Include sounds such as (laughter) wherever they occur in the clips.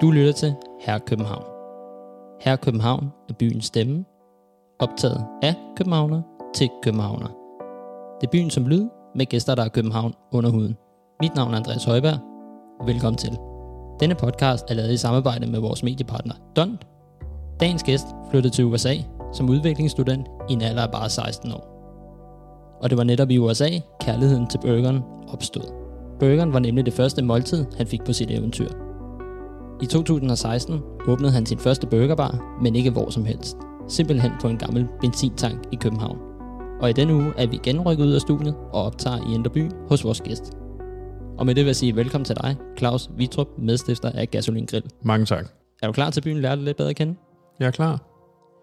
Du lytter til Herre København. Herre København er byens stemme, optaget af københavner til københavner. Det er byen som lyd, med gæster, der er København under huden. Mit navn er Andreas Højberg, velkommen til. Denne podcast er lavet i samarbejde med vores mediepartner Don. Dagens gæst flyttede til USA som udviklingsstudent i en alder af bare 16 år. Og det var netop i USA, kærligheden til burgeren opstod. Burgeren var nemlig det første måltid, han fik på sit eventyr. I 2016 åbnede han sin første burgerbar, men ikke hvor som helst. Simpelthen på en gammel benzintank i København. Og i denne uge er vi igen rykket ud af studiet og optager i Indreby hos vores gæst. Og med det vil jeg sige velkommen til dig, Claus Vitrup, medstifter af Gasolin Grill. Mange tak. Er du klar til at byen lære dig lidt bedre at kende? Jeg er klar.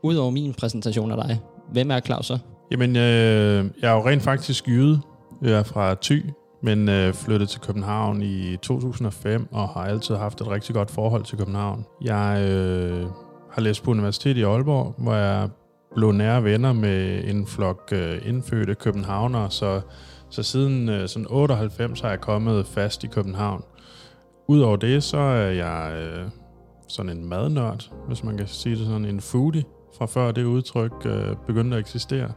Udover min præsentation af dig, hvem er Claus så? Jamen, øh, jeg er jo rent faktisk jyde. Jeg er fra Thy, men øh, flyttede til København i 2005 og har altid haft et rigtig godt forhold til København. Jeg øh, har læst på universitetet i Aalborg, hvor jeg blev nære venner med en flok øh, indfødte københavnere, så, så siden øh, sådan 98 har jeg kommet fast i København. Udover det, så er jeg øh, sådan en madnørd, hvis man kan sige det sådan, en foodie, fra før det udtryk øh, begyndte at eksistere.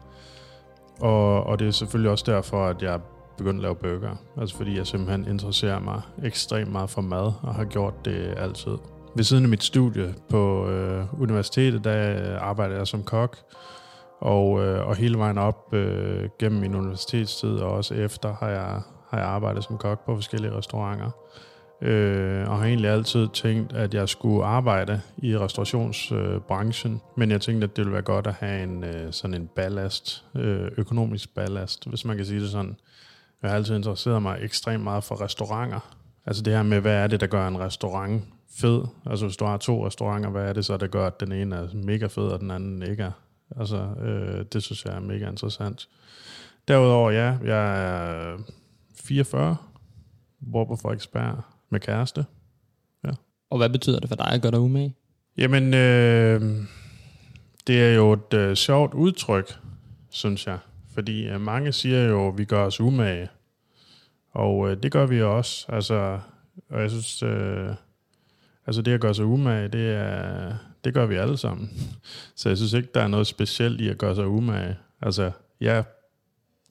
Og, og det er selvfølgelig også derfor, at jeg begyndt at lave burger. Altså fordi jeg simpelthen interesserer mig ekstremt meget for mad, og har gjort det altid. Ved siden af mit studie på øh, universitetet, der øh, arbejder jeg som kok, og, øh, og hele vejen op øh, gennem min universitetstid, og også efter, har jeg, har jeg arbejdet som kok på forskellige restauranter. Øh, og har egentlig altid tænkt, at jeg skulle arbejde i restaurationsbranchen, øh, men jeg tænkte, at det ville være godt at have en øh, sådan en ballast, øh, økonomisk ballast, hvis man kan sige det sådan. Jeg har altid interesseret mig ekstremt meget for restauranter. Altså det her med, hvad er det, der gør en restaurant fed? Altså hvis du har to restauranter, hvad er det så, der gør, at den ene er mega fed, og den anden ikke er? Altså øh, det synes jeg er mega interessant. Derudover, ja, jeg er 44, bor på Frederiksberg med kæreste. Ja. Og hvad betyder det for dig at gøre dig umage? Jamen, øh, det er jo et øh, sjovt udtryk, synes jeg. Fordi øh, mange siger jo, at vi gør os umage. Og øh, det gør vi også. Altså, og jeg synes, øh, altså det at gøre sig umage, det, er, det gør vi alle sammen. (laughs) Så jeg synes ikke, der er noget specielt i at gøre sig umage. Altså, jeg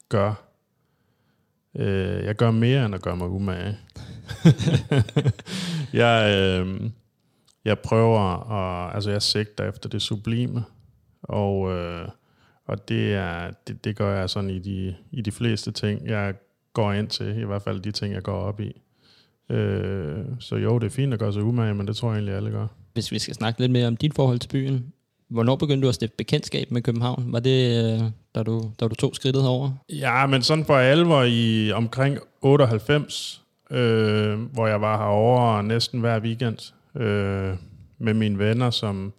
gør, øh, jeg gør mere end at gøre mig umage. (laughs) jeg, øh, jeg prøver at, altså jeg sigter efter det sublime. Og øh, og det, er, det, det gør jeg sådan i de, i de fleste ting, jeg går ind til, i hvert fald de ting, jeg går op i. Øh, så jo, det er fint at gøre sig umage, men det tror jeg egentlig, alle gør. Hvis vi skal snakke lidt mere om dit forhold til byen, hvornår begyndte du at stifte bekendtskab med København? Var det, øh, da du, da du tog skridtet herover? Ja, men sådan for alvor i omkring 98, øh, hvor jeg var herovre næsten hver weekend øh, med mine venner, som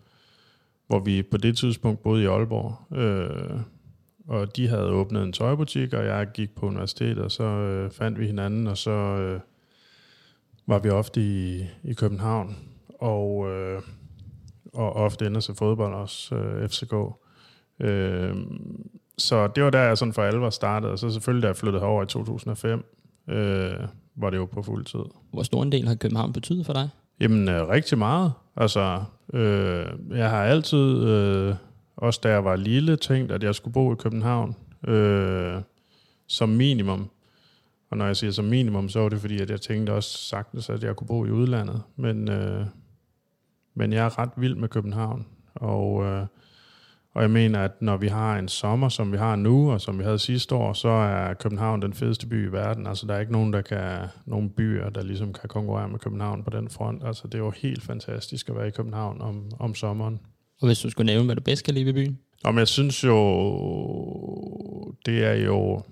hvor vi på det tidspunkt boede i Aalborg. Øh, og de havde åbnet en tøjbutik, og jeg gik på universitetet, og så øh, fandt vi hinanden, og så øh, var vi ofte i, i København, og, øh, og ofte ender til fodbold også, øh, FCK. Øh, så det var der, jeg sådan for alvor startede, og så selvfølgelig, da jeg flyttede herover i 2005, øh, var det jo på fuld tid. Hvor stor en del har København betydet for dig? Jamen, øh, rigtig meget. Altså, øh, jeg har altid, øh, også da jeg var lille, tænkt, at jeg skulle bo i København øh, som minimum. Og når jeg siger som minimum, så var det fordi, at jeg tænkte også sagtens, at jeg kunne bo i udlandet. Men, øh, men jeg er ret vild med København. Og, øh, og jeg mener, at når vi har en sommer, som vi har nu, og som vi havde sidste år, så er København den fedeste by i verden. Altså, der er ikke nogen, der kan, nogen byer, der ligesom kan konkurrere med København på den front. Altså, det er jo helt fantastisk at være i København om, om sommeren. Og hvis du skulle nævne, hvad du bedst kan lide ved byen? Om jeg synes jo, det er jo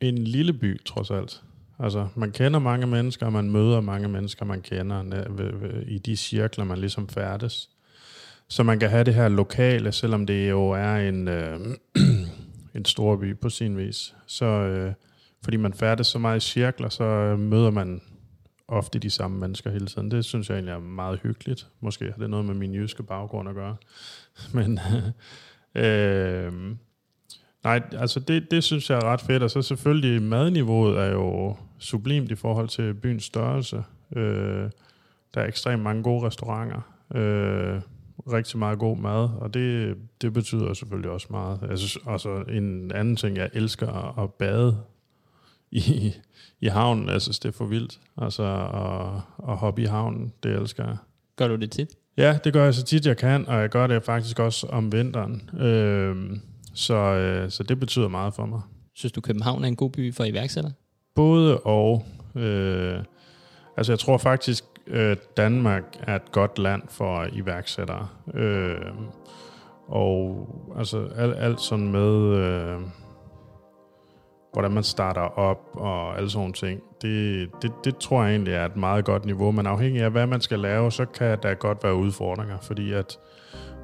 en lille by, trods alt. Altså, man kender mange mennesker, og man møder mange mennesker, man kender i de cirkler, man ligesom færdes. Så man kan have det her lokale, selvom det jo er en, øh, (clears throat) en stor by på sin vis. Så øh, fordi man færdes så meget i cirkler, så øh, møder man ofte de samme mennesker hele tiden. Det synes jeg egentlig er meget hyggeligt. Måske har det noget med min jyske baggrund at gøre. (laughs) Men øh, øh, nej, altså det, det synes jeg er ret fedt. Og så selvfølgelig madniveauet er jo sublimt i forhold til byens størrelse. Øh, der er ekstremt mange gode restauranter. Øh, rigtig meget god mad, og det, det betyder selvfølgelig også meget. Jeg synes også en anden ting, jeg elsker at, bade i, i havnen. Jeg synes, det er for vildt. Altså at, at hoppe i havnen, det elsker jeg. Gør du det tit? Ja, det gør jeg så tit jeg kan, og jeg gør det faktisk også om vinteren. Øh, så, øh, så det betyder meget for mig. Synes du, København er en god by for iværksætter? Både og. Øh, altså jeg tror faktisk, øh, Danmark er et godt land for iværksættere. Øh, og altså alt, alt sådan med, øh, hvordan man starter op og alle sådan ting, det, det, det tror jeg egentlig er et meget godt niveau. Men afhængig af, hvad man skal lave, så kan der godt være udfordringer, fordi at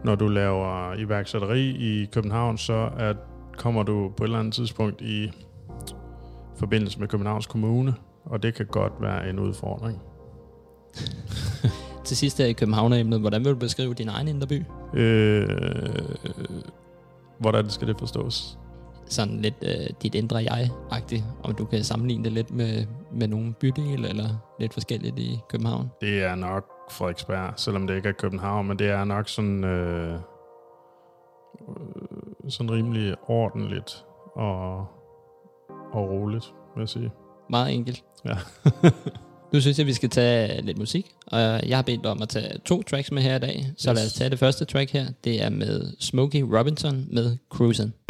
når du laver iværksætteri i København, så at kommer du på et eller andet tidspunkt i forbindelse med Københavns Kommune, og det kan godt være en udfordring. (laughs) Til sidst her i København-emnet, hvordan vil du beskrive din egen indre by? Øh, hvordan skal det forstås? Sådan lidt øh, dit indre jeg-agtigt, om du kan sammenligne det lidt med, med nogle bydele, eller lidt forskelligt i København? Det er nok Frederiksberg, selvom det ikke er København, men det er nok sådan, øh, øh sådan rimelig ordentligt og, og roligt, vil jeg sige. Meget enkelt. Ja. (laughs) nu synes jeg, vi skal tage lidt musik, og jeg har bedt om at tage to tracks med her i dag, så yes. lad os tage det første track her. Det er med Smokey Robinson med Cruisin'.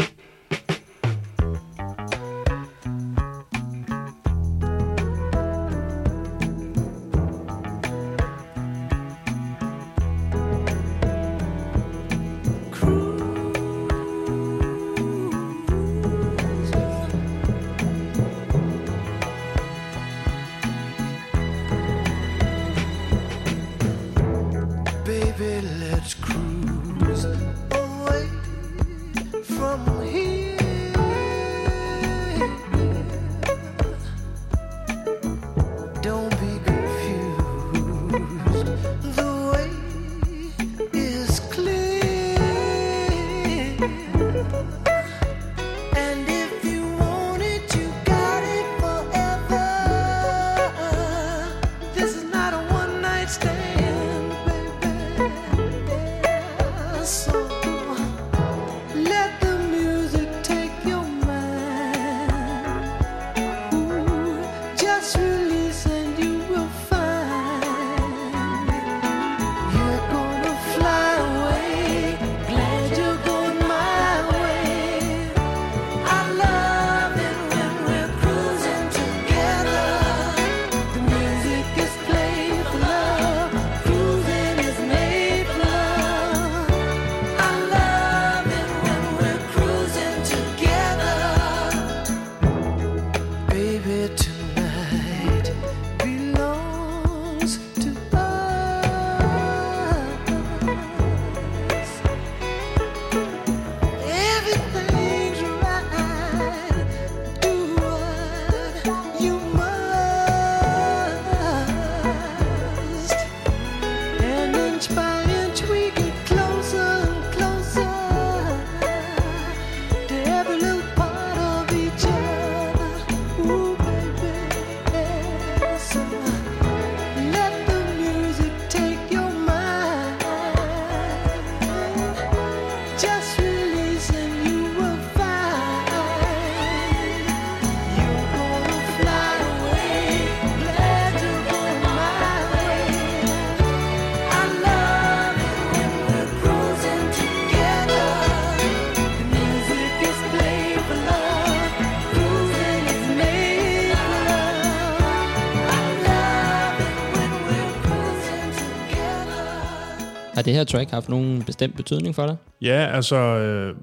Det her track haft nogen bestemt betydning for dig? Ja, altså, øh,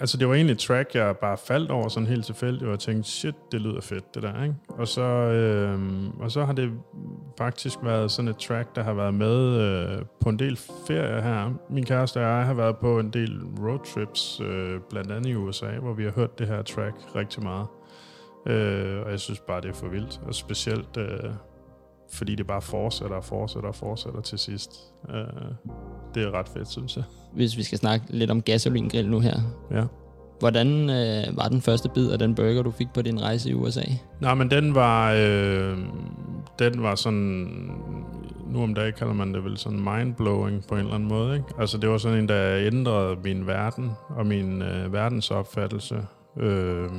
altså det var egentlig et track, jeg bare faldt over sådan helt tilfældigt, og jeg tænkte, shit, det lyder fedt, det der, ikke? Og så, øh, og så har det faktisk været sådan et track, der har været med øh, på en del ferier her. Min kæreste og jeg har været på en del roadtrips, øh, blandt andet i USA, hvor vi har hørt det her track rigtig meget. Øh, og jeg synes bare, det er for vildt. Og specielt... Øh, fordi det bare fortsætter og fortsætter og fortsætter til sidst. Uh, det er ret fedt, synes jeg. Hvis vi skal snakke lidt om gasolingrill nu her. Ja. Hvordan øh, var den første bid af den burger, du fik på din rejse i USA? Nej, men den var, øh, den var sådan nu om dagen kalder man det vel sådan mindblowing på en eller anden måde. Ikke? Altså det var sådan en, der ændrede min verden og min øh, verdensopfattelse øh,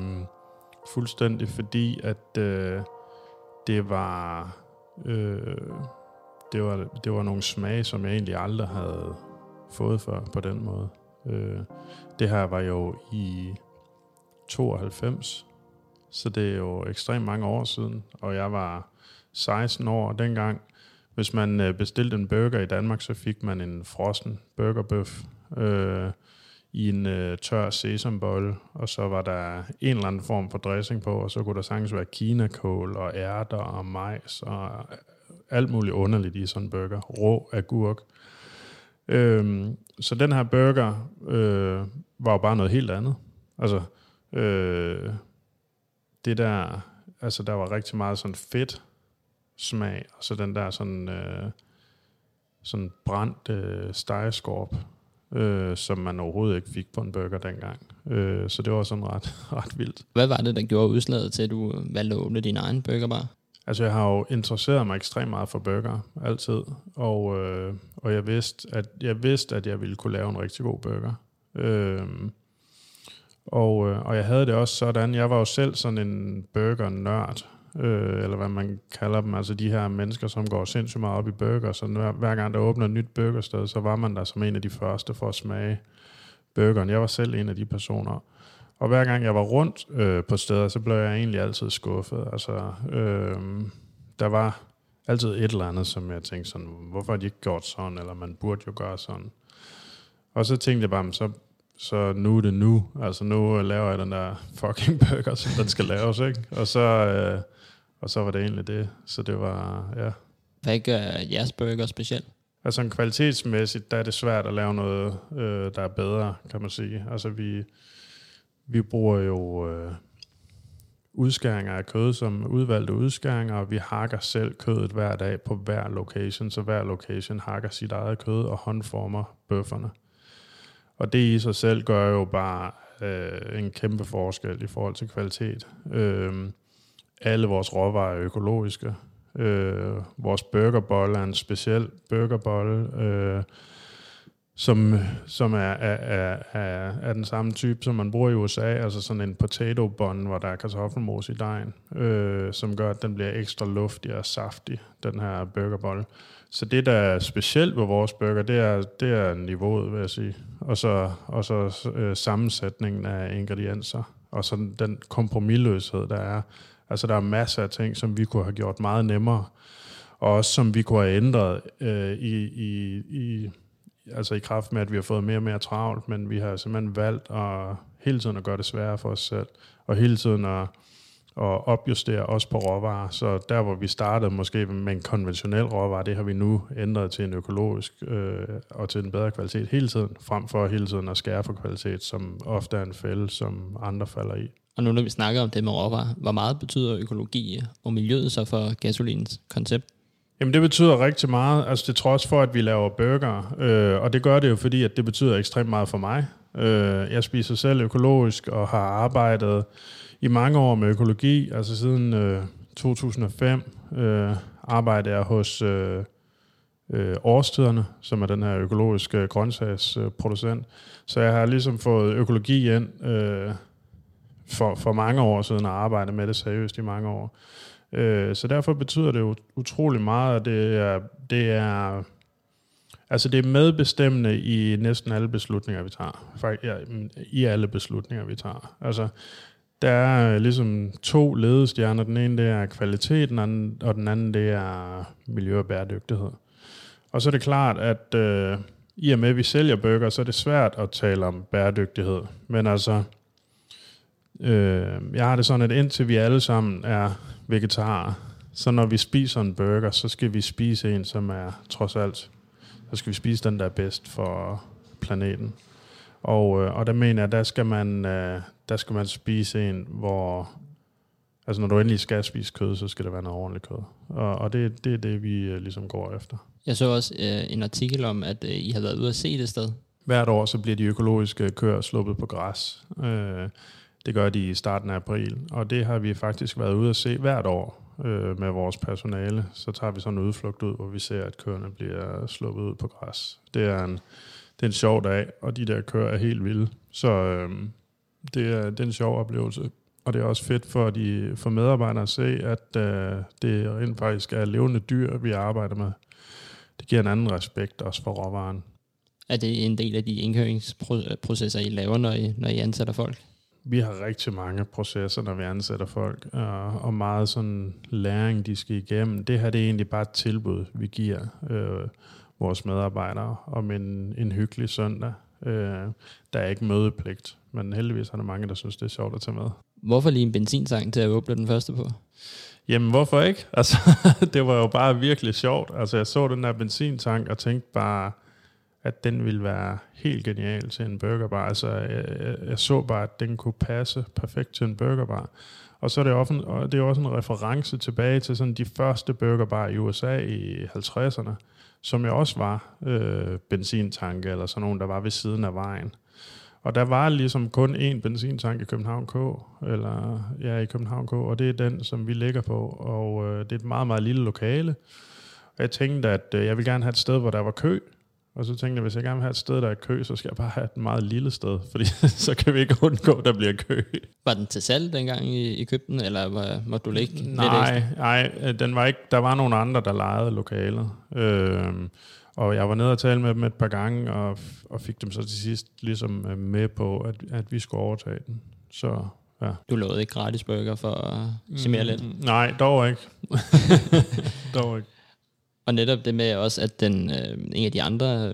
fuldstændig, fordi at øh, det var øh, det var det var nogle smage, som jeg egentlig aldrig havde fået før på den måde. Øh, det her var jo i 92, så det er jo ekstremt mange år siden, og jeg var 16 år dengang. Hvis man øh, bestilte en burger i Danmark, så fik man en frossen burgerbøf øh, i en øh, tør sesambolle, og så var der en eller anden form for dressing på, og så kunne der sagtens være kinakål og ærter og majs og øh, alt muligt underligt i sådan en burger. Rå agurk. Øhm, så den her burger øh, var jo bare noget helt andet. Altså, øh, det der, altså der var rigtig meget sådan fedt smag, og så den der sådan, øh, sådan brændt øh, stegeskorp, øh, som man overhovedet ikke fik på en burger dengang. Øh, så det var sådan ret, (laughs) ret vildt. Hvad var det, der gjorde udslaget til, at du valgte at åbne din egen burgerbar? Altså, jeg har jo interesseret mig ekstremt meget for burger, altid. Og, øh, og jeg, vidste, at, jeg vidste, at jeg ville kunne lave en rigtig god burger. Øh, og, øh, og jeg havde det også sådan, jeg var jo selv sådan en burger-nørd, øh, eller hvad man kalder dem, altså de her mennesker, som går sindssygt meget op i burger, så hver, hver gang der åbner et nyt burgersted, så var man der som en af de første for at smage burgeren. Jeg var selv en af de personer. Og hver gang jeg var rundt øh, på steder, så blev jeg egentlig altid skuffet. Altså, øh, der var altid et eller andet, som jeg tænkte sådan, hvorfor har de ikke gjort sådan, eller man burde jo gøre sådan. Og så tænkte jeg bare, så så nu er det nu. Altså nu laver jeg den der fucking (laughs) burger, som den skal laves, ikke? Og så, øh, og så var det egentlig det. Så det var, ja. Hvad gør jeres burger specielt? Altså en kvalitetsmæssigt, der er det svært at lave noget, øh, der er bedre, kan man sige. Altså vi, vi bruger jo øh, udskæringer af kød som udvalgte udskæringer, og vi hakker selv kødet hver dag på hver location, så hver location hakker sit eget kød og håndformer bøfferne. Og det i sig selv gør jo bare øh, en kæmpe forskel i forhold til kvalitet. Øh, alle vores råvarer er økologiske. Øh, vores burgerbolle er en speciel burgerbolle, øh, som, som er, er, er, er, er den samme type, som man bruger i USA, altså sådan en potato bun, hvor der er kartoffelmos i dejen, øh, som gør, at den bliver ekstra luftig og saftig, den her burgerbolle. Så det, der er specielt ved vores burger, det er, det er niveauet, vil jeg sige. Og så, og så øh, sammensætningen af ingredienser. Og så den kompromilløshed, der er. Altså, der er masser af ting, som vi kunne have gjort meget nemmere. Og også som vi kunne have ændret øh, i, i, i, altså i kraft med, at vi har fået mere og mere travlt. Men vi har simpelthen valgt at hele tiden at gøre det sværere for os selv. Og hele tiden at at opjustere os på råvarer. Så der, hvor vi startede måske med en konventionel råvare, det har vi nu ændret til en økologisk øh, og til en bedre kvalitet hele tiden, frem for hele tiden at skære for kvalitet, som ofte er en fælde, som andre falder i. Og nu når vi snakker om det med råvarer, hvor meget betyder økologi og miljøet så for gasolins koncept? Jamen det betyder rigtig meget, altså det trods for, at vi laver burger, øh, og det gør det jo fordi, at det betyder ekstremt meget for mig. Øh, jeg spiser selv økologisk og har arbejdet i mange år med økologi, altså siden øh, 2005 øh, arbejder jeg hos øh, øh, Årstiderne, som er den her økologiske grøntsagsproducent. Så jeg har ligesom fået økologi ind øh, for, for mange år siden og arbejdet med det seriøst i mange år. Øh, så derfor betyder det jo utrolig meget, at det er, det er Altså det er medbestemmende i næsten alle beslutninger, vi tager. Faktisk, ja, I alle beslutninger, vi tager. Altså der er ligesom to ledestjerner. Den ene det er kvaliteten, og den anden det er miljø og bæredygtighed. Og så er det klart, at øh, i og med, at vi sælger bøger, så er det svært at tale om bæredygtighed. Men altså, øh, jeg har det sådan, at indtil vi alle sammen er vegetarer, så når vi spiser en burger, så skal vi spise en, som er trods alt, så skal vi spise den, der er bedst for planeten. Og, øh, og der mener jeg, der skal man, øh, der skal man spise en, hvor... Altså når du endelig skal spise kød, så skal det være noget ordentligt kød. Og, og det, det er det, vi øh, ligesom går efter. Jeg så også øh, en artikel om, at øh, I har været ude at se det sted. Hvert år så bliver de økologiske køer sluppet på græs. Øh, det gør de i starten af april. Og det har vi faktisk været ude at se hvert år. øh, med vores personale, så tager vi sådan en udflugt ud, hvor vi ser, at køerne bliver sluppet ud på græs. Det er en, det er en sjov dag, og de der køer er helt vilde. Så øh, det, er, det er en sjov oplevelse. Og det er også fedt for, de, for medarbejdere at se, at øh, det rent faktisk er levende dyr, vi arbejder med. Det giver en anden respekt også for råvaren. Er det en del af de indkøringsprocesser, I laver, når I, når I ansætter folk? Vi har rigtig mange processer, når vi ansætter folk, og, og meget sådan læring, de skal igennem. Det her det er egentlig bare et tilbud, vi giver øh, vores medarbejdere om en, en hyggelig søndag. Øh, der er ikke mødepligt, men heldigvis er der mange, der synes, det er sjovt at tage med. Hvorfor lige en benzinsang til at åbne den første på? Jamen, hvorfor ikke? (laughs) Altså, det var jo bare virkelig sjovt. Altså, jeg så den der benzintank og tænkte bare, at den ville være helt genial til en burgerbar. Altså, jeg, jeg, jeg så bare, at den kunne passe perfekt til en burgerbar. Og så er det, også, og det er også en reference tilbage til sådan de første burgerbar i USA i 50'erne, som jo også var øh, benzintanke, eller sådan nogen, der var ved siden af vejen. Og der var ligesom kun én benzintank i København K, eller ja, i København K, og det er den, som vi ligger på. Og øh, det er et meget, meget lille lokale. Og jeg tænkte, at øh, jeg vil gerne have et sted, hvor der var kø, og så tænkte jeg, hvis jeg gerne vil have et sted, der er kø, så skal jeg bare have et meget lille sted, (laughs) fordi så kan vi ikke undgå, at der bliver kø. Var den til salg dengang i, i købten, eller var, må du ligge nej, nej, den var ikke, der var nogle andre, der lejede lokalet. Øhm, og jeg var nede og tale med dem et par gange, og, og fik dem så til sidst ligesom øh, med på, at, at vi skulle overtage den. Så ja. Du lovede ikke gratis burger for at summere mm, lidt? Nej, dog ikke. (laughs) dog ikke. Og netop det med også, at den, øh, en af de andre øh,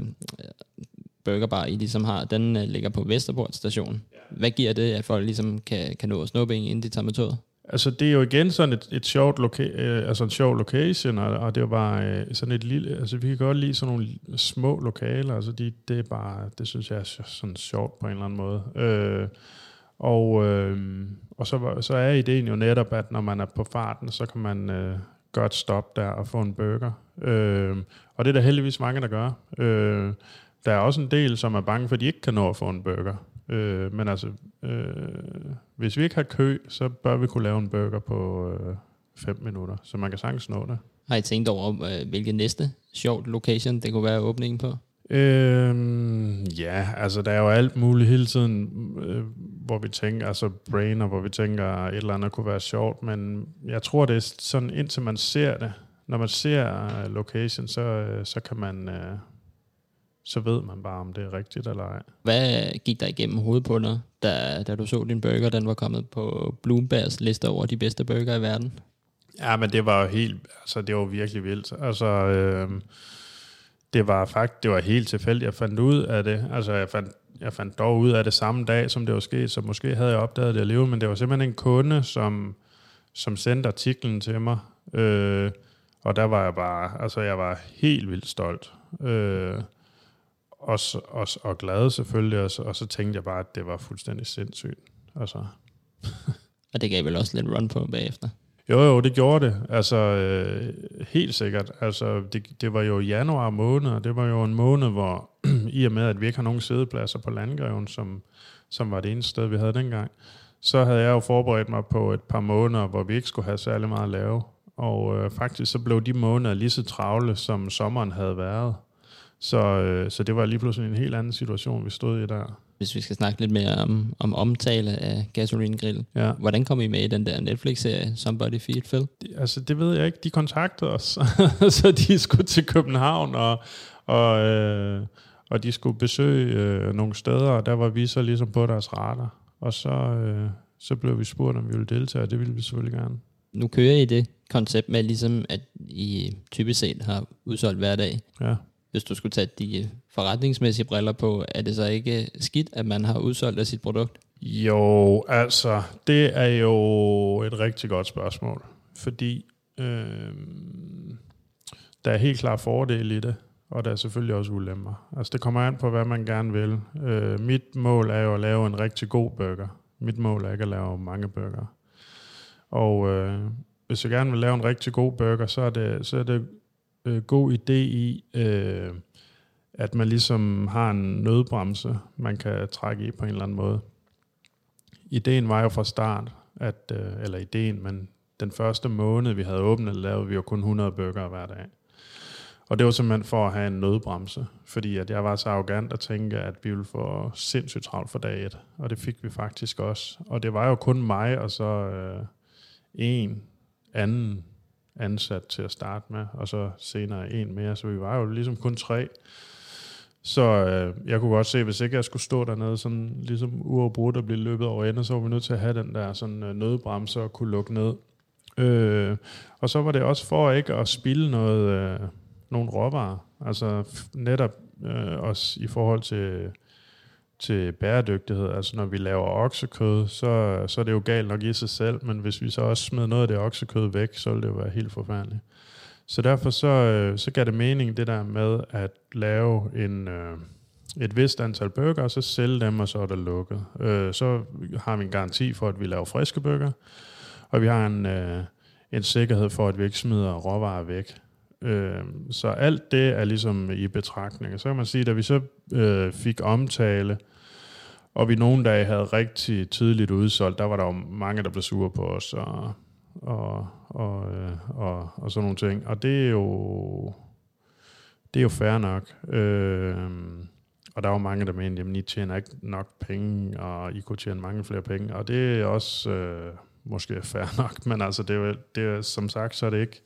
burgerbar, I ligesom har, den øh, ligger på Vesterport station. Hvad giver det, at folk ligesom kan, kan nå at snuppe en, inden de tager med toget? Altså, det er jo igen sådan et, et sjovt loka- øh, altså en sjov location, og, og det er jo bare øh, sådan et lille, altså vi kan godt lide sådan nogle små lokaler, altså de, det er bare, det synes jeg er sådan sjovt på en eller anden måde. Øh, og øh, og så, så er ideen jo netop, at når man er på farten, så kan man øh, godt stoppe der og få en burger. Øh, og det er der heldigvis mange, der gør. Øh, der er også en del, som er bange for, at de ikke kan nå at få en burger. Øh, men altså, øh, hvis vi ikke har kø, så bør vi kunne lave en burger på 5 øh, minutter, så man kan sagtens nå det. Har I tænkt over, øh, hvilket næste sjovt location det kunne være åbningen på? Øhm, ja, altså der er jo alt muligt hele tiden, øh, hvor vi tænker, altså brainer, hvor vi tænker, et eller andet kunne være sjovt, men jeg tror, det er sådan, indtil man ser det, når man ser uh, location, så, uh, så kan man, uh, så ved man bare, om det er rigtigt eller ej. Hvad gik der igennem hovedet på dig, da, da du så din burger, den var kommet på Bloombergs liste over de bedste burger i verden? Ja, men det var jo helt, altså det var virkelig vildt. Altså, øh, det var faktisk, det var helt tilfældigt, jeg fandt ud af det. Altså, jeg fandt, jeg fandt dog ud af det samme dag, som det var sket, så måske havde jeg opdaget det alligevel, men det var simpelthen en kunde, som, som sendte artiklen til mig. Øh, og der var jeg bare, altså jeg var helt vildt stolt. Øh, og, og, og glad selvfølgelig, og så, og så tænkte jeg bare, at det var fuldstændig sindssygt. Altså. og det gav vel også lidt run på bagefter? Jo, jo, det gjorde det. Altså, øh, helt sikkert. Altså, det, det var jo januar måned, og det var jo en måned, hvor (clears throat) i og med, at vi ikke har nogen sædepladser på Landgreven, som, som var det eneste sted, vi havde dengang, så havde jeg jo forberedt mig på et par måneder, hvor vi ikke skulle have særlig meget at lave. Og øh, faktisk så blev de måneder lige så travle, som sommeren havde været. Så, øh, så det var lige pludselig en helt anden situation, vi stod i der. Hvis vi skal snakke lidt mere om, om omtale af Gasoline Grill. Ja. Hvordan kom I med i den der Netflix-serie, Somebody Feed Phil? De, altså, det ved jeg ikke. De kontaktede os, (laughs) så de skulle til København, og, og, øh, og de skulle besøge øh, nogle steder, og der var vi så ligesom på deres radar. Og så, øh, så blev vi spurgt, om vi ville deltage, og det ville vi selvfølgelig gerne. Nu kører I det koncept med, ligesom at I typisk set har udsolgt hver dag. Ja hvis du skulle tage de forretningsmæssige briller på, er det så ikke skidt, at man har udsolgt af sit produkt? Jo, altså, det er jo et rigtig godt spørgsmål, fordi øh, der er helt klart fordele i det, og der er selvfølgelig også ulemper. Altså, det kommer an på, hvad man gerne vil. Øh, mit mål er jo at lave en rigtig god burger. Mit mål er ikke at lave mange burger. Og øh, hvis jeg gerne vil lave en rigtig god burger, så er det, så er det øh, god idé i, øh, at man ligesom har en nødbremse, man kan trække i på en eller anden måde. Ideen var jo fra start, at, øh, eller ideen, men den første måned, vi havde åbnet, lavede vi jo kun 100 bøger hver dag. Og det var simpelthen for at have en nødbremse, fordi at jeg var så arrogant at tænke, at vi ville få sindssygt travlt for dag et. Og det fik vi faktisk også. Og det var jo kun mig og så øh, en anden ansat til at starte med, og så senere en mere. Så vi var jo ligesom kun tre. Så øh, jeg kunne godt se, hvis ikke jeg skulle stå dernede sådan ligesom uafbrudt og blive løbet over ende, så var vi nødt til at have den der sådan øh, nødbremse og kunne lukke ned. Øh, og så var det også for ikke at spille noget, øh, nogle råvarer. Altså netop øh, også i forhold til, til bæredygtighed. Altså når vi laver oksekød, så, så er det jo galt nok i sig selv, men hvis vi så også smed noget af det oksekød væk, så ville det jo være helt forfærdeligt. Så derfor så, øh, så gav det mening det der med at lave en, øh, et vist antal bøger, og så sælge dem, og så er der lukket. Øh, så har vi en garanti for, at vi laver friske bøger, og vi har en, øh, en sikkerhed for, at vi ikke smider råvarer væk. Øh, så alt det er ligesom i betragtning. Så kan man sige, at da vi så øh, fik omtale, og vi nogle dage havde rigtig tidligt udsolgt, der var der jo mange, der blev sure på os, og, og, og, øh, og, og sådan nogle ting. Og det er jo, det er jo fair nok. Øh, og der var mange, der mente, jamen I tjener ikke nok penge, og I kunne tjene mange flere penge. Og det er også øh, måske fair nok, (laughs) men altså, det er, jo, det er, som sagt, så er det ikke,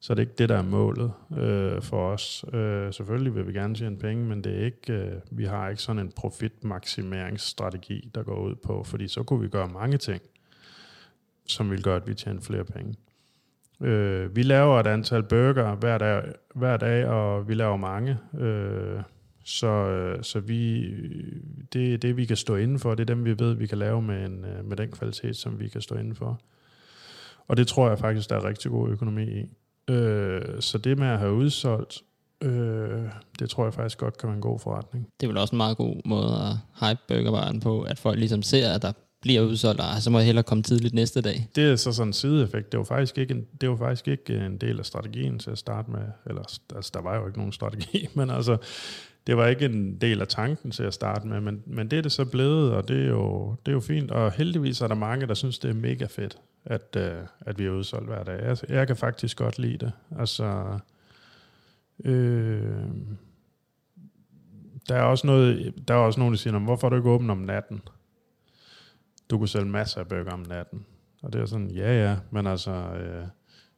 så er det ikke det, der er målet øh, for os. Øh, selvfølgelig vil vi gerne tjene penge, men det er ikke, øh, vi har ikke sådan en profitmaksimeringsstrategi, der går ud på, fordi så kunne vi gøre mange ting, som vil gøre, at vi tjener flere penge. Øh, vi laver et antal burger hver dag, hver dag og vi laver mange. Øh, så, øh, så vi, det det, vi kan stå inden for. Det er dem, vi ved, vi kan lave med, en, øh, med den kvalitet, som vi kan stå inden for. Og det tror jeg faktisk, der er rigtig god økonomi i. Øh, så det med at have udsolgt, øh, det tror jeg faktisk godt kan være en god forretning. Det er vel også en meget god måde at hype burgervaren på, at folk ligesom ser, at der bliver udsolgt, og så må jeg hellere komme tidligt næste dag. Det er så sådan en sideeffekt. Det var faktisk ikke en, det var faktisk ikke en del af strategien til at starte med. Eller, altså, der var jo ikke nogen strategi, (laughs) men altså, det var ikke en del af tanken til at starte med, men, men det er det så blevet, og det er, jo, det er jo fint. Og heldigvis er der mange, der synes, det er mega fedt, at, øh, at vi er udsolgt hver dag. Jeg, jeg kan faktisk godt lide det. Altså, øh, der er også noget, der er også nogen, der siger, hvorfor er du ikke åben om natten? Du kunne sælge masser af bøger om natten. Og det er sådan, ja ja, men altså, øh,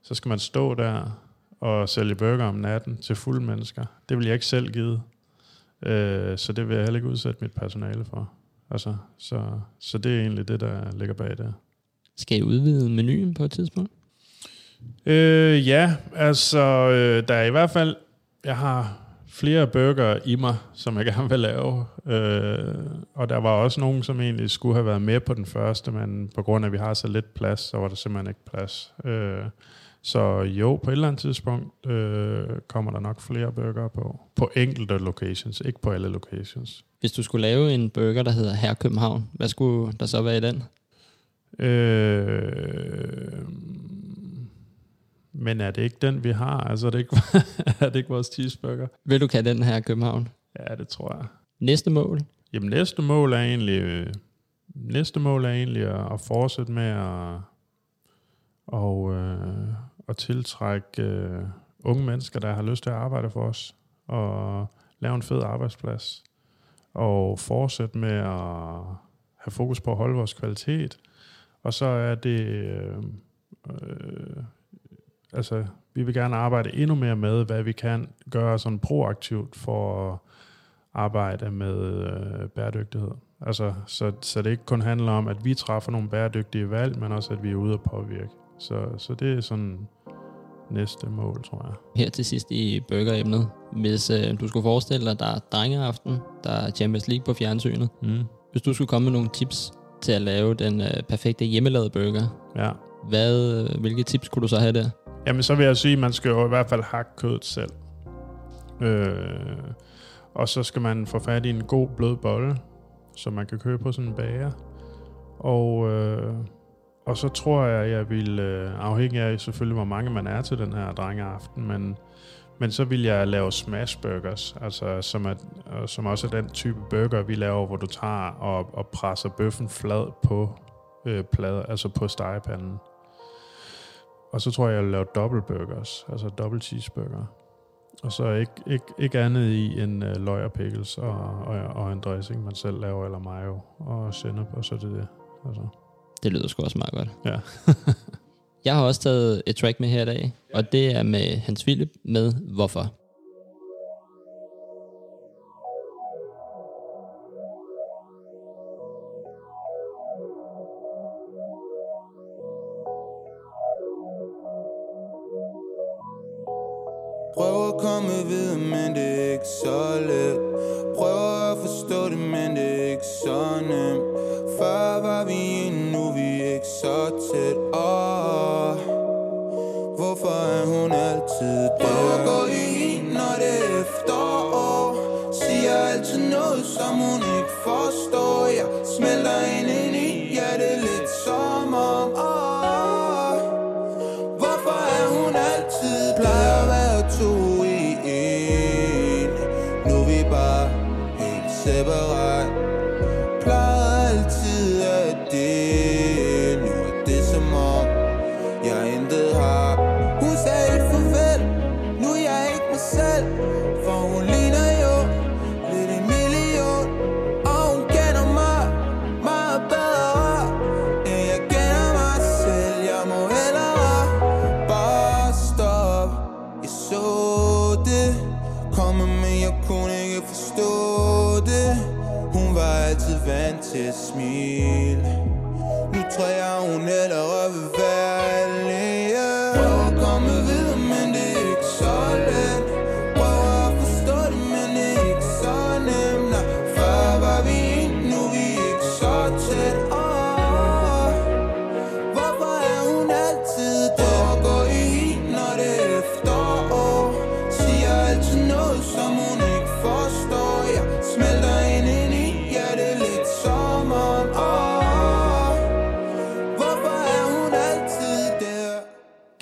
så skal man stå der og sælge bøger om natten til fulde mennesker. Det vil jeg ikke selv give. Øh, så det vil jeg heller ikke udsætte mit personale for. Altså, så, så det er egentlig det, der ligger bag det. Skal I udvide menuen på et tidspunkt? Øh, ja, altså, øh, der er i hvert fald, jeg har flere burger i mig, som jeg (laughs) gerne vil lave. Øh, og der var også nogen, som egentlig skulle have været med på den første, men på grund af, at vi har så lidt plads, så var der simpelthen ikke plads. Øh, så jo, på et eller andet tidspunkt øh, kommer der nok flere burger på. På enkelte locations, ikke på alle locations. Hvis du skulle lave en burger, der hedder Her København, hvad skulle der så være i den? Øh, men er det ikke den, vi har? Altså, er det ikke, (laughs) er det ikke vores cheeseburger? Vil du kalde den her København? Ja, det tror jeg. Næste mål? Jamen, næste mål er egentlig, næste mål er egentlig at, at fortsætte med at, og, øh, at tiltrække øh, unge mennesker, der har lyst til at arbejde for os, og lave en fed arbejdsplads, og fortsætte med at have fokus på at holde vores kvalitet, og så er det øh, øh, altså, vi vil gerne arbejde endnu mere med, hvad vi kan gøre sådan proaktivt for at arbejde med øh, bæredygtighed. Altså, så, så det ikke kun handler om, at vi træffer nogle bæredygtige valg, men også, at vi er ude at påvirke. Så, så det er sådan næste mål, tror jeg. Her til sidst i burgeremnet. Hvis øh, du skulle forestille dig, der er drengeaften, der er Champions League på fjernsynet. Mm. Hvis du skulle komme med nogle tips til at lave den øh, perfekte hjemmelavede burger, ja. hvad, øh, hvilke tips kunne du så have der? Jamen, så vil jeg sige, at man skal jo i hvert fald hakke kødet selv. Øh, og så skal man få fat i en god blød bolle, som man kan købe på sådan en bager. Og, øh, og så tror jeg, jeg vil, øh, afhængig af selvfølgelig, hvor mange man er til den her drengeaften, men, men så vil jeg lave smash burgers, altså som, er, som også er den type burger, vi laver, hvor du tager og, og presser bøffen flad på øh, plade, altså på stegepanden. og så tror jeg, jeg vil lave dobbelt burgers, altså dobbelt cheeseburger. Og så ikke, ikke, ikke andet i en uh, løg og pickles og, og, og en dressing, man selv laver, eller mayo og sennep, og så det det. Altså. Det lyder sgu også meget godt. Ja. (laughs) Jeg har også taget et track med her i dag, og det er med Hans Philip med Hvorfor. Prøver at komme videre, men det er ikke så let. Prøver at forstå det, men det er ikke så nemt. Før var vi inde, nu er vi ikke så tæt. Oh,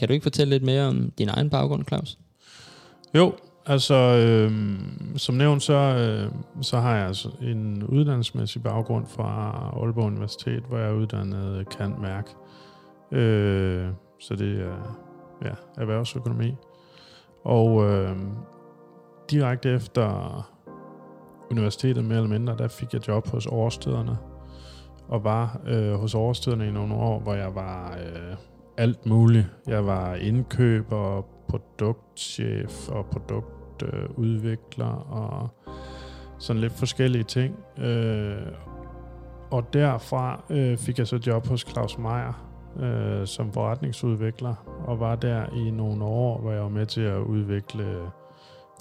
Kan du ikke fortælle lidt mere om din egen baggrund, Claus? Jo, altså øh, som nævnt, så, øh, så har jeg altså en uddannelsesmæssig baggrund fra Aalborg Universitet, hvor jeg er uddannet kant mærk. Øh, så det er ja, erhvervsøkonomi. Og øh, direkte efter universitetet mere eller mindre, der fik jeg job hos overstederne, Og var øh, hos overstederne i nogle år, hvor jeg var øh, alt muligt. Jeg var indkøber, produktchef og produktudvikler og sådan lidt forskellige ting. Øh, og derfra øh, fik jeg så job hos Claus Meier øh, som forretningsudvikler, og var der i nogle år, hvor jeg var med til at udvikle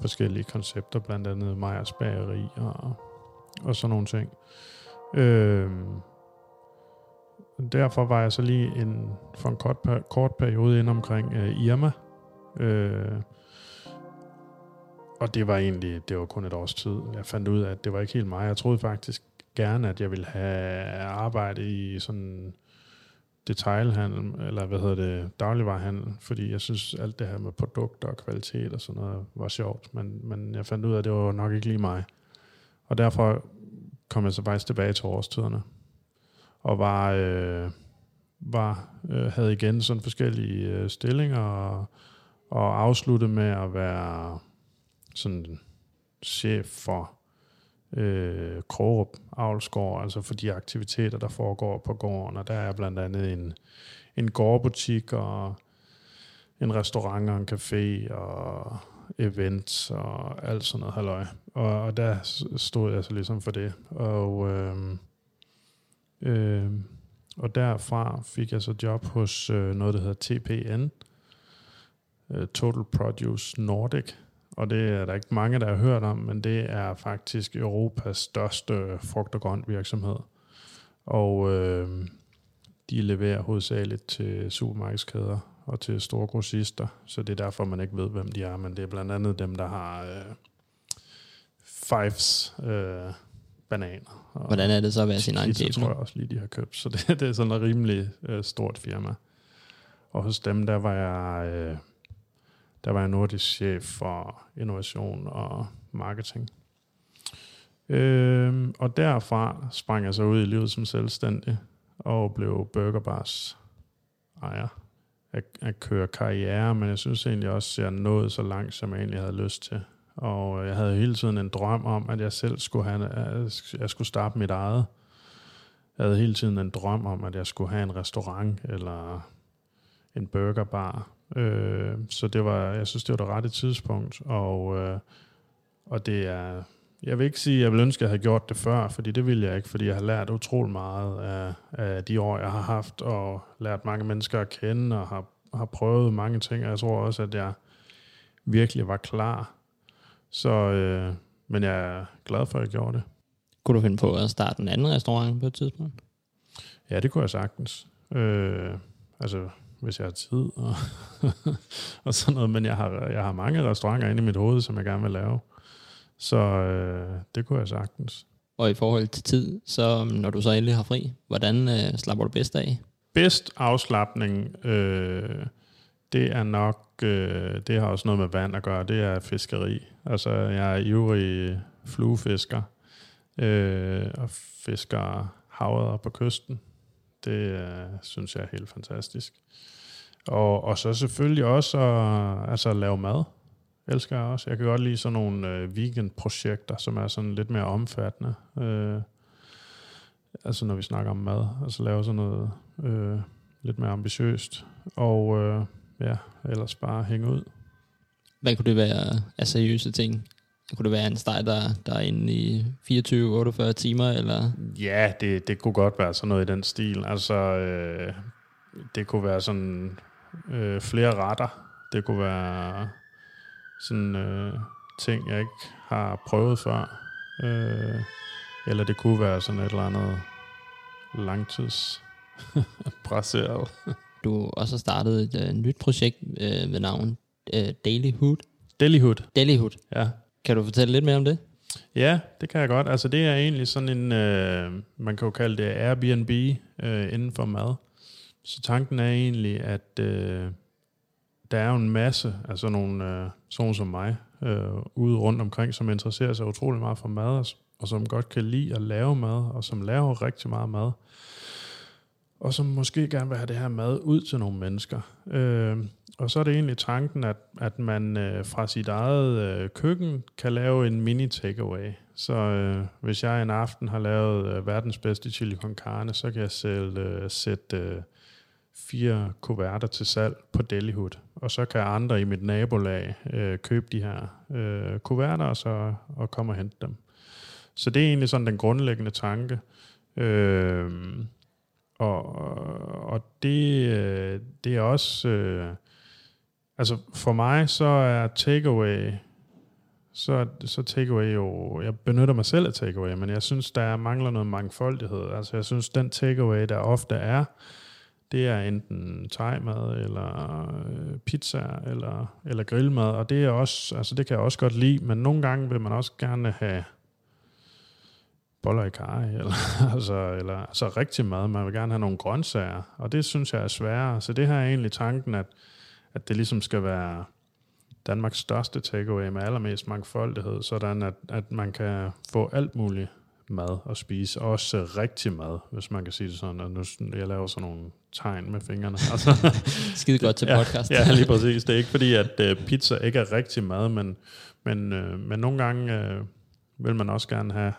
forskellige koncepter, blandt andet Meyers Bageri og, og sådan nogle ting. Øh, derfor var jeg så lige en, for en kort, per- kort periode ind omkring øh, Irma. Øh, og det var egentlig, det var kun et års tid. Jeg fandt ud af, at det var ikke helt mig. Jeg troede faktisk gerne, at jeg ville have arbejde i sådan detailhandel, eller hvad hedder det, dagligvarerhandel, fordi jeg synes, alt det her med produkter og kvalitet og sådan noget var sjovt, men, men jeg fandt ud af, at det var nok ikke lige mig. Og derfor kom jeg så faktisk tilbage til årstiderne, og var, øh, var øh, havde igen sådan forskellige øh, stillinger, og, og afsluttede med at være sådan chef for øh, Krogerup Avlsgård, altså for de aktiviteter, der foregår på gården, og der er blandt andet en, en gårdbutik og en restaurant og en café og events og alt sådan noget halløj. Og, og der stod jeg så ligesom for det. Og, øh, øh, og derfra fik jeg så job hos øh, noget, der hedder TPN, øh, Total Produce Nordic, og det er der ikke mange, der har hørt om, men det er faktisk Europas største frugt- og grønt virksomhed. Og øh, de leverer hovedsageligt til supermarkedskæder og til store grossister, så det er derfor, man ikke ved, hvem de er, men det er blandt andet dem, der har øh, Fives øh, bananer. Og Hvordan er det så at være sin egen chef tror jeg også lige, de har købt, så det, (laughs) det er sådan et rimelig øh, stort firma. Og hos dem, der var jeg... Øh, der var jeg nordisk chef for innovation og marketing. Øhm, og derfra sprang jeg så ud i livet som selvstændig og blev Burger Bars ejer. at, at køre karriere, men jeg synes egentlig også, at jeg nåede så langt, som jeg egentlig havde lyst til. Og jeg havde hele tiden en drøm om, at jeg selv skulle, have, øh, jeg skulle starte mit eget. Jeg havde hele tiden en drøm om, at jeg skulle have en restaurant eller en burgerbar. Øh, så det var, jeg synes, det var det rette tidspunkt. Og, øh, og det er, jeg vil ikke sige, at jeg ville ønske, at jeg havde gjort det før, fordi det ville jeg ikke, fordi jeg har lært utrolig meget af, af de år, jeg har haft, og lært mange mennesker at kende, og har, har prøvet mange ting, og jeg tror også, at jeg virkelig var klar. Så, øh, men jeg er glad for, at jeg gjorde det. Kunne du finde på at starte en anden restaurant på et tidspunkt? Ja, det kunne jeg sagtens. Øh, altså, hvis jeg har tid og, (laughs) og sådan noget. Men jeg har, jeg har mange restauranter inde i mit hoved, som jeg gerne vil lave. Så øh, det kunne jeg sagtens. Og i forhold til tid, så når du så endelig har fri, hvordan øh, slapper du bedst af? Bedst afslappning, øh, det er nok, øh, det har også noget med vand at gøre, det er fiskeri. Altså, jeg er ivrig fluefisker, øh, og fisker havet på kysten. Det øh, synes jeg er helt fantastisk. Og, og så selvfølgelig også at, altså, at lave mad elsker jeg også. Jeg kan godt lide sådan nogle øh, weekendprojekter, som er sådan lidt mere omfattende. Øh, altså når vi snakker om mad, altså lave sådan noget øh, lidt mere ambitiøst. Og øh, ja, ellers bare hænge ud. Hvad kunne det være af seriøse ting? Kunne det være en steg, der, der er inde i 24-48 timer? Eller? Ja, det, det kunne godt være sådan noget i den stil. Altså, øh, det kunne være sådan øh, flere retter. Det kunne være sådan øh, ting, jeg ikke har prøvet før. Øh, eller det kunne være sådan et eller andet langtids (laughs) brasseret. Du også startet et uh, nyt projekt uh, ved navn uh, Daily Hood. Daily Hood. Daily Hood. Ja. Kan du fortælle lidt mere om det? Ja, det kan jeg godt. Altså det er egentlig sådan en, øh, man kan jo kalde det Airbnb øh, inden for mad. Så tanken er egentlig, at øh, der er jo en masse af sådan nogle, øh, sådan som mig, øh, ude rundt omkring, som interesserer sig utrolig meget for mad, og, og som godt kan lide at lave mad, og som laver rigtig meget mad, og som måske gerne vil have det her mad ud til nogle mennesker. Øh, og så er det egentlig tanken, at, at man øh, fra sit eget øh, køkken kan lave en mini takeaway. Så øh, hvis jeg en aften har lavet øh, verdens bedste chili con carne, så kan jeg selv øh, sætte øh, fire kuverter til salg på Delihood. Og så kan andre i mit nabolag øh, købe de her øh, kuverter og, så, og komme og hente dem. Så det er egentlig sådan den grundlæggende tanke. Øh, og, og det, øh, det er også... Øh, altså for mig så er takeaway så, så takeaway jo, jeg benytter mig selv af takeaway, men jeg synes, der mangler noget mangfoldighed. Altså jeg synes, den takeaway, der ofte er, det er enten thai-mad, eller øh, pizza, eller, eller grillmad, og det er også, altså det kan jeg også godt lide, men nogle gange vil man også gerne have boller i kaj, (laughs) eller, altså, eller altså rigtig mad. Man vil gerne have nogle grøntsager, og det synes jeg er sværere. Så det her er egentlig tanken, at, at det ligesom skal være Danmarks største takeaway med allermest mangfoldighed, sådan at, at man kan få alt muligt mad at spise. Også rigtig mad, hvis man kan sige det sådan. Og nu, jeg laver sådan nogle tegn med fingrene. (laughs) Altså, Skide godt til podcast. Ja, ja, lige præcis. Det er ikke fordi, at uh, pizza ikke er rigtig mad, men, men, uh, men nogle gange uh, vil man også gerne have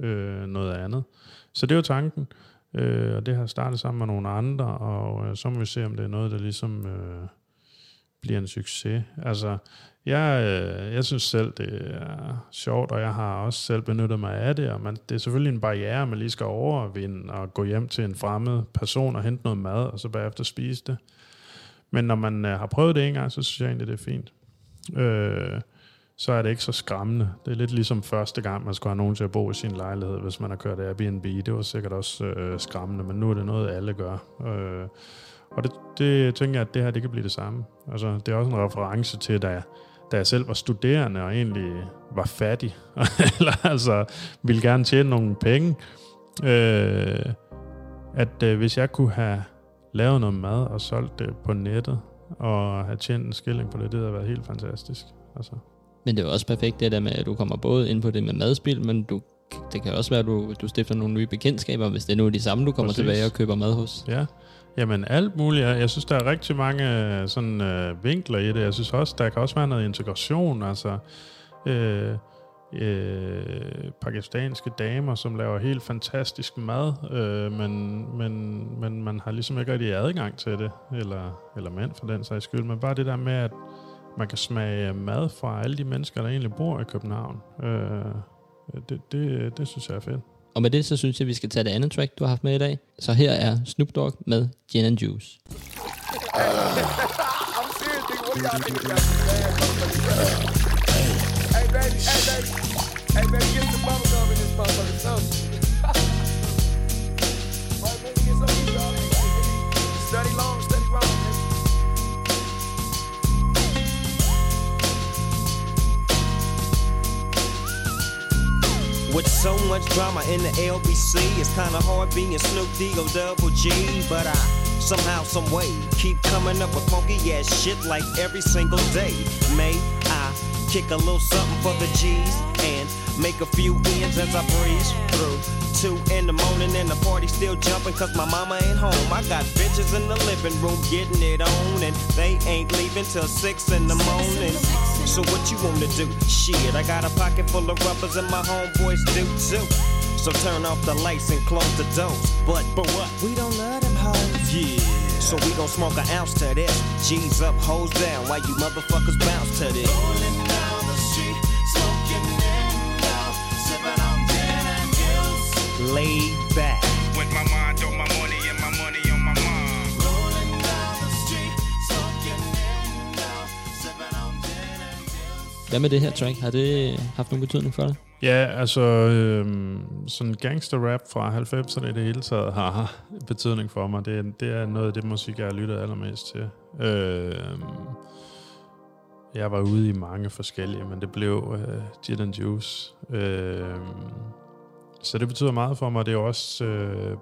øh, noget andet. Så det er jo tanken. øh, og det har startet sammen med nogle andre, og øh, så må vi se, om det er noget, der ligesom øh, bliver en succes. Altså, jeg, øh, jeg synes selv, det er sjovt, og jeg har også selv benyttet mig af det, og man, det er selvfølgelig en barriere, man lige skal overvinde og gå hjem til en fremmed person og hente noget mad, og så bagefter spise det. Men når man øh, har prøvet det en gang, så synes jeg egentlig, det er fint. Øh, så er det ikke så skræmmende. Det er lidt ligesom første gang, man skulle have nogen til at bo i sin lejlighed, hvis man har kørt Airbnb. Det var sikkert også øh, skræmmende, men nu er det noget, alle gør. Øh, og det, det tænker jeg, at det her det kan blive det samme. Altså, det er også en reference til, da jeg, da jeg selv var studerende og egentlig var fattig, (laughs) eller altså ville gerne tjene nogle penge, øh, at øh, hvis jeg kunne have lavet noget mad og solgt det på nettet, og have tjent en skilling på det, det havde været helt fantastisk. Altså. Men det er også perfekt det der med, at du kommer både ind på det med madspil, men du, det kan også være, at du, du stifter nogle nye bekendtskaber, hvis det er nu de samme, du kommer Præcis. tilbage og køber mad hos. Ja, Jamen alt muligt. Jeg jeg synes, der er rigtig mange øh, sådan, øh, vinkler i det. Jeg synes også, der kan også være noget integration. Altså, øh, øh, pakistanske damer, som laver helt fantastisk mad, øh, men, men, men man har ligesom ikke rigtig adgang til det, eller, eller mænd for den sags skyld, men bare det der med, at man kan smage mad fra alle de mennesker, der egentlig bor i København. Øh, det, det, det synes jeg er fedt. Og med det, så synes jeg, vi skal tage det andet track, du har haft med i dag. Så her er Snoop Dogg med Gin and Juice. Hey, baby, hey, baby. Hey, baby, get some bubble gum in this motherfucker. With so much drama in the LBC, it's kinda hard being Snoop D-O double G, but I somehow, some way keep coming up with funky ass shit like every single day. May I kick a little something for the G's and make a few ends as I breeze through. Two in the morning and the party still jumping cause my mama ain't home. I got bitches in the living room getting it on and they ain't leaving till six in the morning. So what you wanna do? Shit, I got a pocket full of rubbers and my homeboys do too. So turn off the lights and close the doors. But but what? We don't love them hoes. Yeah. So we gon' smoke an ounce to this. G's up, hoes down, while you motherfuckers bounce to this. Rolling down the street, smoking in sipping on gin and juice. Laid Hvad med det her track? Har det haft nogen betydning for dig? Ja, altså øh, sådan gangster-rap fra 90'erne i det hele taget har, betydning for mig. Det, er- det er noget af det musik, jeg har lyttet allermest til. Øh, jeg var ude i mange forskellige, men det blev øh, Gin and Juice. Øh, så det betyder meget for mig. Det er også øh,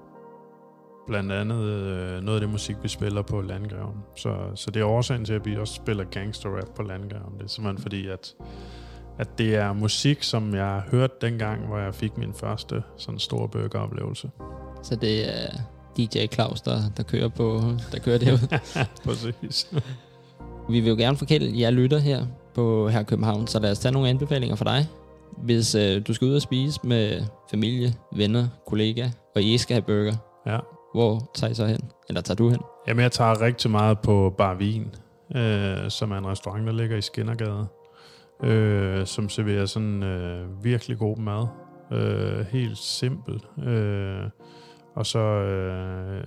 blandt andet øh, noget af det musik, vi spiller på Landgraven. Så, så det er årsagen til, at vi også spiller gangster-rap på Landgraven. Det er simpelthen fordi, at at det er musik, som jeg hørte dengang, hvor jeg fik min første sådan store burgeroplevelse. Så det er DJ Claus, der, der kører på, der kører derud. (laughs) Præcis. Vi vil jo gerne forkælde jer lytter her på her København, så lad os tage nogle anbefalinger for dig. Hvis øh, du skal ud og spise med familie, venner, kollega, og I skal have burger, Ja hvor tager I så hen? Eller tager du hen? Jamen, jeg tager rigtig meget på Bar Vin, øh, som er en restaurant, der ligger i Skinnergade, øh, som serverer sådan øh, virkelig god mad. Øh, helt simpel. Øh, og så øh,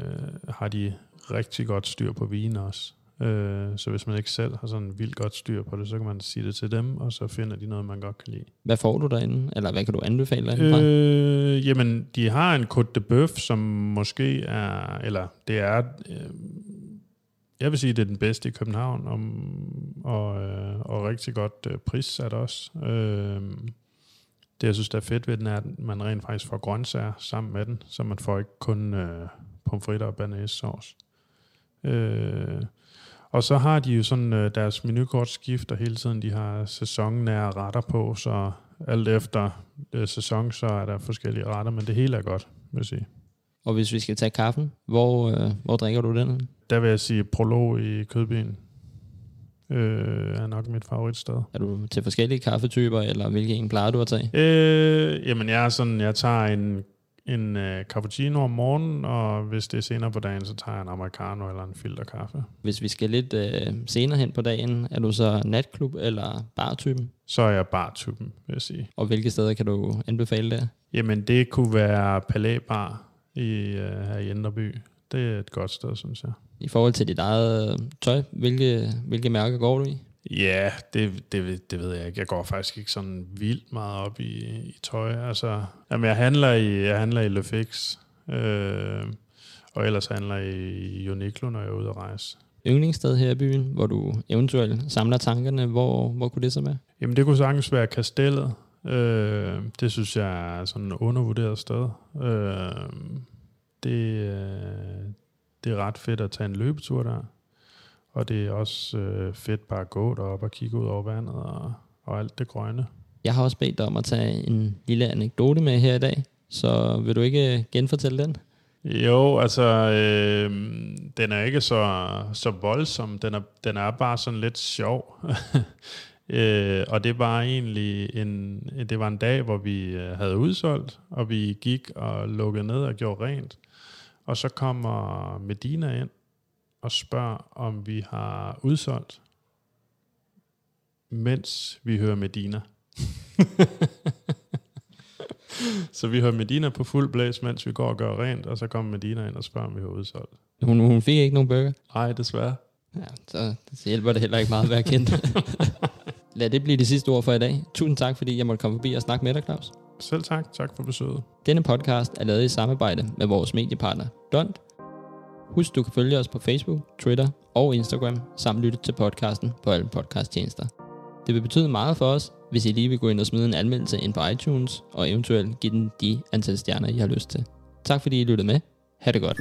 har de rigtig godt styr på vin også. Øh, så hvis man ikke selv har sådan vildt godt styr på det, så kan man sige det til dem, og så finder de noget, man godt kan lide. Hvad får du derinde? Eller hvad kan du anbefale derinde? Øh, jamen, de har en Côte de Bœuf, som måske er, eller det er, øh, jeg vil sige, det er den bedste i København, og, og, øh, og rigtig godt øh, prissat også. Øh, det, jeg synes, der er fedt ved den, er, at man rent faktisk får grøntsager sammen med den, så man får ikke kun øh, pomfritter og banæssauce. Øh, og så har de jo sådan, øh, deres menukort skifter hele tiden. De har sæsonnære retter på, så alt efter øh, sæson, så er der forskellige retter, men det hele er godt, vil jeg sige. og hvis vi skal tage kaffen, hvor, øh, hvor drikker du den? Der vil jeg sige prolog i Kødbyen. Øh, er nok mit favoritsted. Er du til forskellige kaffetyper, eller hvilke en plejer du at tage? Øh, jamen, jeg er sådan, jeg tager en, en uh, cappuccino om morgenen, og hvis det er senere på dagen, så tager jeg en americano eller en filterkaffe. Hvis vi skal lidt øh, senere hen på dagen, er du så natklub eller bartypen? Så er jeg bartypen, vil jeg sige. Og hvilke steder kan du anbefale der? Jamen, det kunne være Palæ Bar i, uh, her i Indreby. Det er et godt sted, synes jeg. I forhold til dit eget øh, tøj, hvilke, hvilke mærker går du i? Ja, det, det, det ved jeg ikke. Jeg går faktisk ikke sådan vildt meget op i, i tøj. Altså, jamen, jeg handler i, jeg handler i Le Fix, øh, og ellers handler jeg i Uniqlo, når jeg er ude at rejse. Yndlingssted her i byen, hvor du eventuelt samler tankerne, hvor, hvor kunne det så være? Jamen, det kunne sagtens være Kastellet. Øh, det synes jeg er sådan et undervurderet sted. Øh, det, øh, det er ret fedt at tage en løbetur der. Og det er også øh, fedt bare at gå derop og kigge ud over vandet og, og alt det grønne. Jeg har også bedt dig om at tage en lille anekdote med her i dag, så vil du ikke øh, genfortælle den? Jo, altså, øh, den er ikke så, så voldsom. Den er, den er bare sådan lidt sjov. (laughs) øh, og det var egentlig en, det var en dag, hvor vi øh, havde udsolgt, og vi gik og lukkede ned og gjorde rent. Og så kommer Medina ind og spørger, om vi har udsolgt, mens vi hører Medina. (laughs) så vi hører Medina på fuld blæs, mens vi går og gør rent, og så kommer Medina ind og spørger, om vi har udsolgt. Hun, hun fik ikke nogen burger. Nej, desværre. Ja, så, så hjælper det heller ikke meget at være kendt. (laughs) Lad det blive det sidste ord for i dag. Tusind tak, fordi jeg måtte komme forbi og snakke med dig, Claus. Selv tak. Tak for besøget. Denne podcast er lavet i samarbejde med vores mediepartner Blunt. Husk, du kan følge os på Facebook, Twitter og Instagram, samt lytte til podcasten på alle podcasttjenester. Det vil betyde meget for os, hvis I lige vil gå ind og smide en anmeldelse ind på iTunes, og eventuelt give den de antal stjerner, I har lyst til. Tak fordi I lyttede med. Ha' det godt.